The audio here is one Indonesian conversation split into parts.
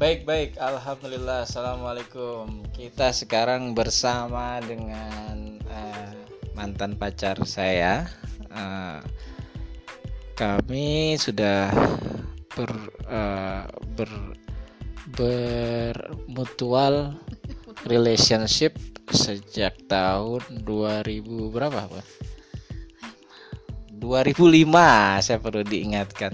Baik, baik. Alhamdulillah. Assalamualaikum. Kita sekarang bersama dengan uh, mantan pacar saya. Uh, kami sudah ber uh, ber bermutual relationship sejak tahun 2000 berapa, Pak? 2005 saya perlu diingatkan.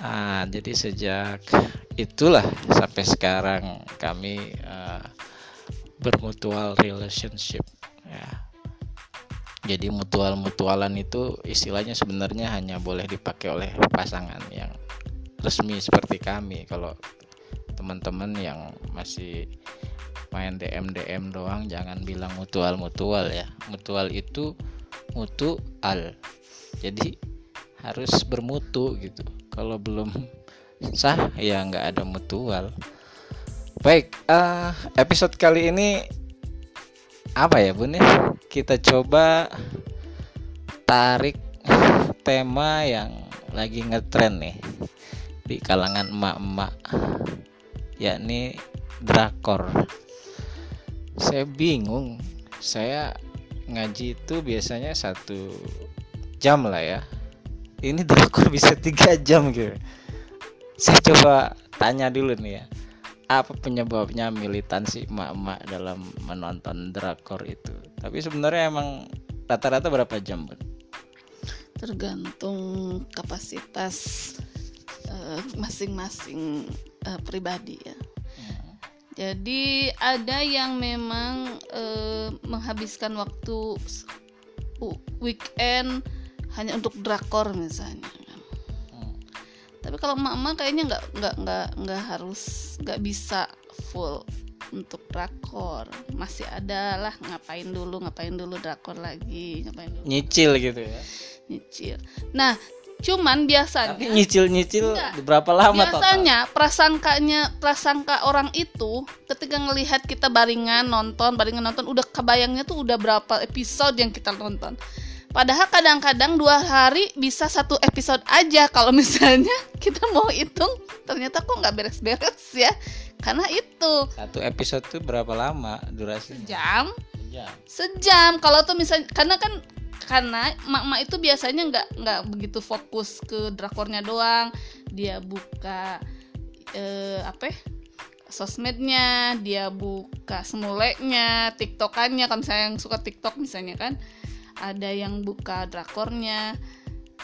Uh, jadi sejak itulah sampai sekarang kami uh, bermutual relationship ya. Jadi mutual mutualan itu istilahnya sebenarnya hanya boleh dipakai oleh pasangan yang resmi seperti kami. Kalau teman-teman yang masih main DM DM doang jangan bilang mutual mutual ya. Mutual itu mutu al jadi harus bermutu gitu. Kalau belum sah? Ya nggak ada mutual. Baik uh, episode kali ini apa ya bun ya? Kita coba tarik tema yang lagi ngetren nih di kalangan emak-emak yakni drakor. Saya bingung. Saya ngaji itu biasanya satu jam lah ya. Ini drakor bisa tiga jam gitu saya coba tanya dulu nih ya apa penyebabnya militansi emak-emak dalam menonton drakor itu tapi sebenarnya emang rata-rata berapa jam bun? tergantung kapasitas uh, masing-masing uh, pribadi ya hmm. jadi ada yang memang uh, menghabiskan waktu weekend hanya untuk drakor misalnya tapi kalau emak-emak kayaknya nggak nggak nggak nggak harus nggak bisa full untuk drakor. Masih ada lah ngapain dulu ngapain dulu drakor lagi ngapain dulu. Nyicil gitu ya. Nyicil. Nah cuman biasanya tapi nyicil nyicil enggak, berapa lama biasanya total? prasangkanya prasangka orang itu ketika ngelihat kita baringan nonton baringan nonton udah kebayangnya tuh udah berapa episode yang kita nonton Padahal kadang-kadang dua hari bisa satu episode aja kalau misalnya kita mau hitung. Ternyata kok nggak beres-beres ya? Karena itu. Satu episode tuh berapa lama durasi sejam. Sejam. Sejam. Kalau tuh misalnya karena kan karena mak-mak itu biasanya nggak nggak begitu fokus ke drakornya doang. Dia buka eh, apa ya? Sosmednya dia buka semuleknya tiktokannya. Kalau misalnya yang suka tiktok misalnya kan ada yang buka drakornya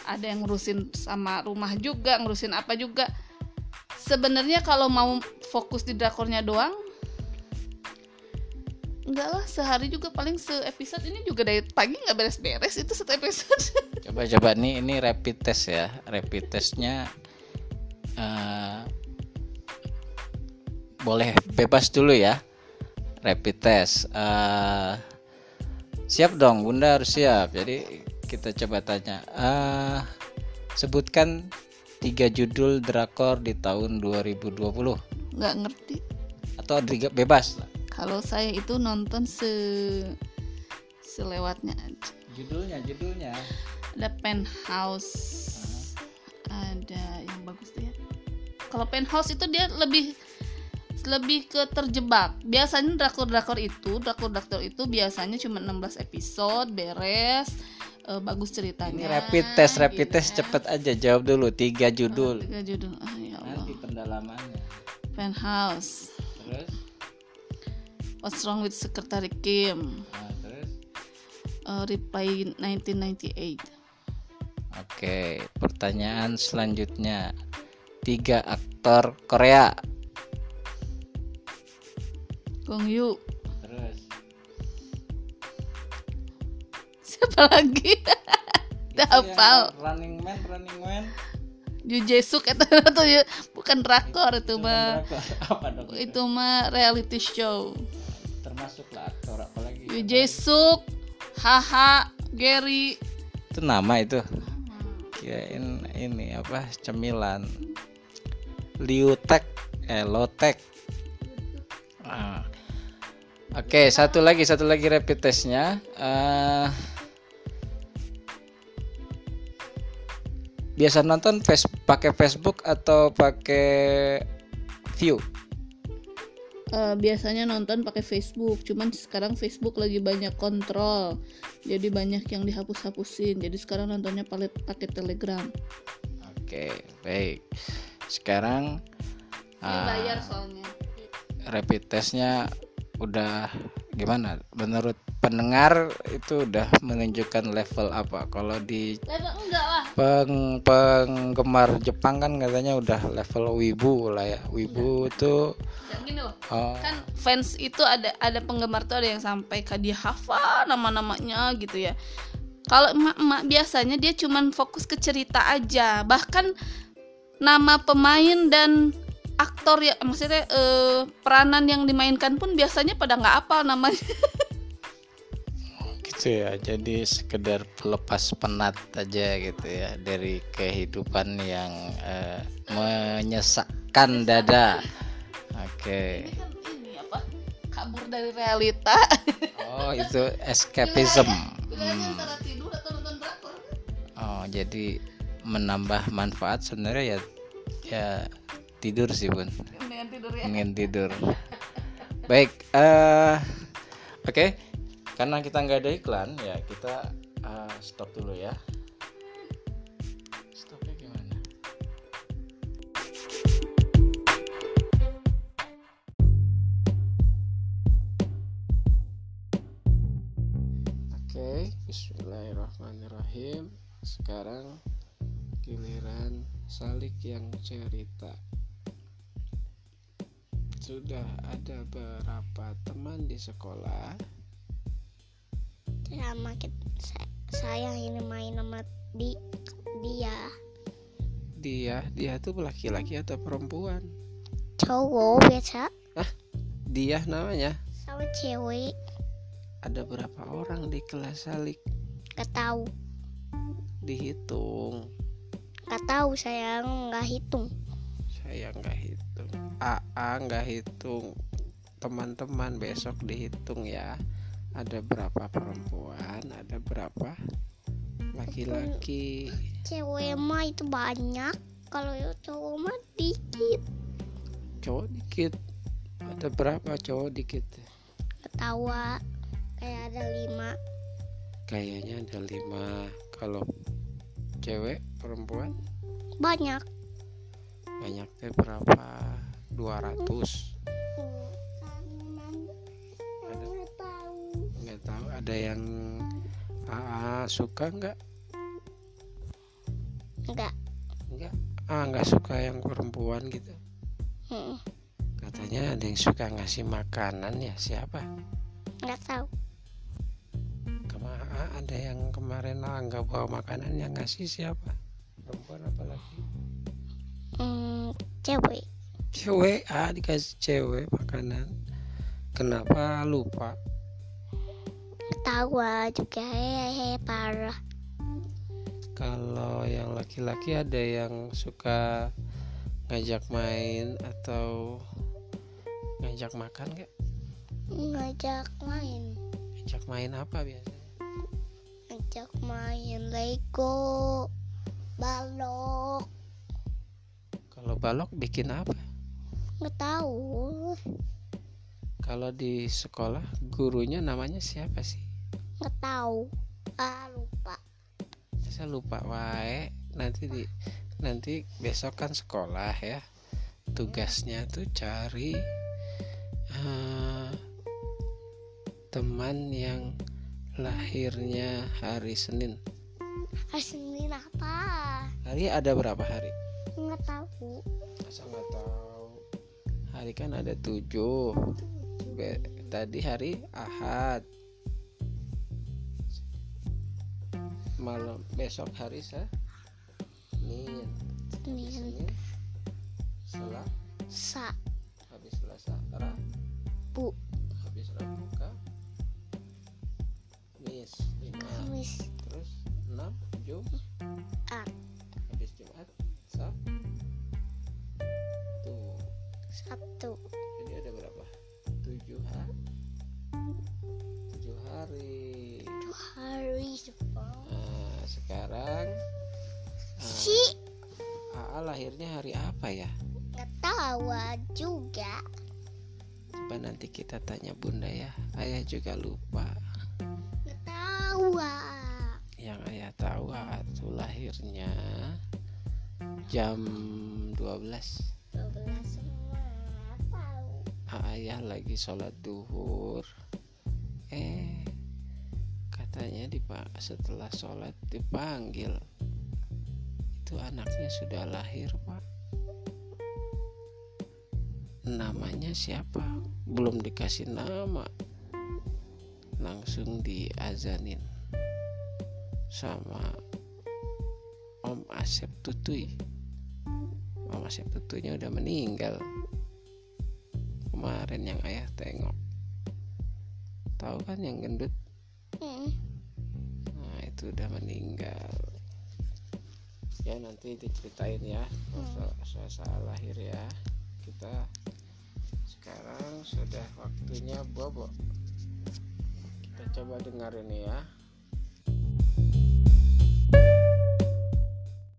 ada yang ngurusin sama rumah juga ngurusin apa juga. Sebenarnya kalau mau fokus di drakornya doang enggak lah sehari juga paling se episode ini juga dari pagi nggak beres-beres itu satu episode. Coba-coba nih ini rapid test ya. Rapid testnya uh, boleh bebas dulu ya. Rapid test uh, Siap dong, Bunda harus siap. Jadi kita coba tanya. Uh, sebutkan tiga judul drakor di tahun 2020. Nggak ngerti. Atau bebas Kalau saya itu nonton se selewatnya aja. Judulnya, judulnya. Ada Penthouse. Uh. Ada yang bagus tuh ya. Kalau Penthouse itu dia lebih lebih ke terjebak. Biasanya drakor-drakor itu, drakor-drakor itu biasanya cuma 16 episode, beres, uh, bagus ceritanya. Ini rapid test, rapid gitu test ya. cepet aja jawab dulu tiga judul. Oh, tiga judul. Oh, ya Allah. Nanti pendalamannya. Penthouse. Terus? What's wrong with Secretary Kim? Nah, terus? Uh, Reply 1998. Oke, pertanyaan selanjutnya. Tiga aktor Korea Gong Yu. Terus. Siapa lagi? Udah hafal Running Man Running Man. Ju Jesuk itu tuh ya bukan drakor itu mah itu? Mah reality show. Termasuk lah aktor apalagi. Ju Jesuk Haha Gary. Itu nama itu. Kirain ini apa cemilan. Liutek eh Lotek ah. Oke, okay, satu lagi, satu lagi rapid testnya. Uh, biasa nonton face pakai Facebook atau pakai View? uh, biasanya nonton pakai Facebook cuman sekarang Facebook lagi banyak kontrol. Jadi banyak yang dihapus-hapusin. Jadi sekarang nontonnya pakai pakai Telegram. Oke baik. Sekarang uh, bayar soalnya. rapid testnya udah gimana? Menurut pendengar itu udah menunjukkan level apa? Kalau di peng, penggemar Jepang kan katanya udah level wibu lah ya. Wibu iya. itu gini loh. oh. kan fans itu ada ada penggemar tuh ada yang sampai ke dia hafal nama-namanya gitu ya. Kalau emak-emak biasanya dia cuman fokus ke cerita aja. Bahkan nama pemain dan aktor ya maksudnya eh, peranan yang dimainkan pun biasanya pada nggak apal namanya. Gitu ya jadi sekedar pelepas penat aja gitu ya dari kehidupan yang uh, menyesakkan dada. Oke. Okay. ini apa? Kabur dari realita. Oh itu escapism. hmm. oh jadi menambah manfaat sebenarnya ya ya tidur sih bun. Ingin tidur ya. Ingin tidur. Baik uh, oke. Okay karena kita nggak ada iklan ya kita uh, stop dulu ya. Stopnya gimana? Oke okay, Bismillahirrahmanirrahim. Sekarang giliran Salik yang cerita sudah ada beberapa teman di sekolah? Sama saya ini main sama di dia. Dia dia tuh laki-laki atau perempuan? Cowok biasa. Ah dia namanya? Sama cewek. Ada berapa orang di kelas salik? Gak tahu. Dihitung. Gak tahu saya nggak hitung. Saya nggak hitung AA nggak hitung teman-teman besok dihitung ya. Ada berapa perempuan ada berapa laki-laki? Cewek mah itu banyak kalau cowok mah dikit. Cowok dikit. Ada berapa cowok dikit? Ketawa kayak ada lima. Kayaknya ada lima. Kalau cewek perempuan? Banyak. Banyak teh berapa 200 ada? Yang AA suka nggak? Nggak. Nggak? Ah nggak suka yang perempuan gitu? Hmm. katanya ada yang suka ngasih makanan ya siapa? Nggak tahu. Ke mana ada yang kemarin ah, nggak bawa makanan yang ngasih siapa? Perempuan apa lagi? Hmm, cewek cewek ah dikasih cewek makanan kenapa lupa ketawa juga hehehe parah kalau yang laki-laki ada yang suka ngajak main atau ngajak makan gak? ngajak main ngajak main apa biasanya? ngajak main Lego balok kalau balok bikin apa? Nggak tahu kalau di sekolah gurunya namanya siapa sih? Nggak tahu ah lupa. Saya lupa wae. Nanti di nanti besok kan sekolah ya. Tugasnya tuh cari uh, teman yang lahirnya hari Senin. Hari Senin apa? Hari ada berapa hari? Nggak tahu. Masa nggak tahu hari kan ada tujuh. Tadi hari Ahad. Malam besok hari Senin. Senin. Selah Sa. Habis Selasa Bu. Habis Rabu Kamis Kamis terus enam Jumat Sabtu. Jadi ada berapa? Tujuh hari tujuh hari. Tujuh hari nah, sekarang si. Uh, AA lahirnya hari apa ya? Nggak tahu juga. Coba nanti kita tanya bunda ya. Ayah juga lupa. Nggak tahu ah. Yang ayah tahu waktu lahirnya Jam 12 12 semua tahu. Ayah lagi sholat duhur. Eh Katanya dipak setelah sholat dipanggil. Itu anaknya sudah lahir pak. Namanya siapa? Belum dikasih nama. Langsung diazanin Sama Om Asep Tutui Om Asep Tutuinya udah meninggal Kemarin yang ayah tengok. Tahu kan yang gendut? Hmm. Nah itu udah meninggal. Ya nanti diceritain ya Soal suasana lahir ya. Kita sekarang sudah waktunya bobo. Kita coba dengar ini ya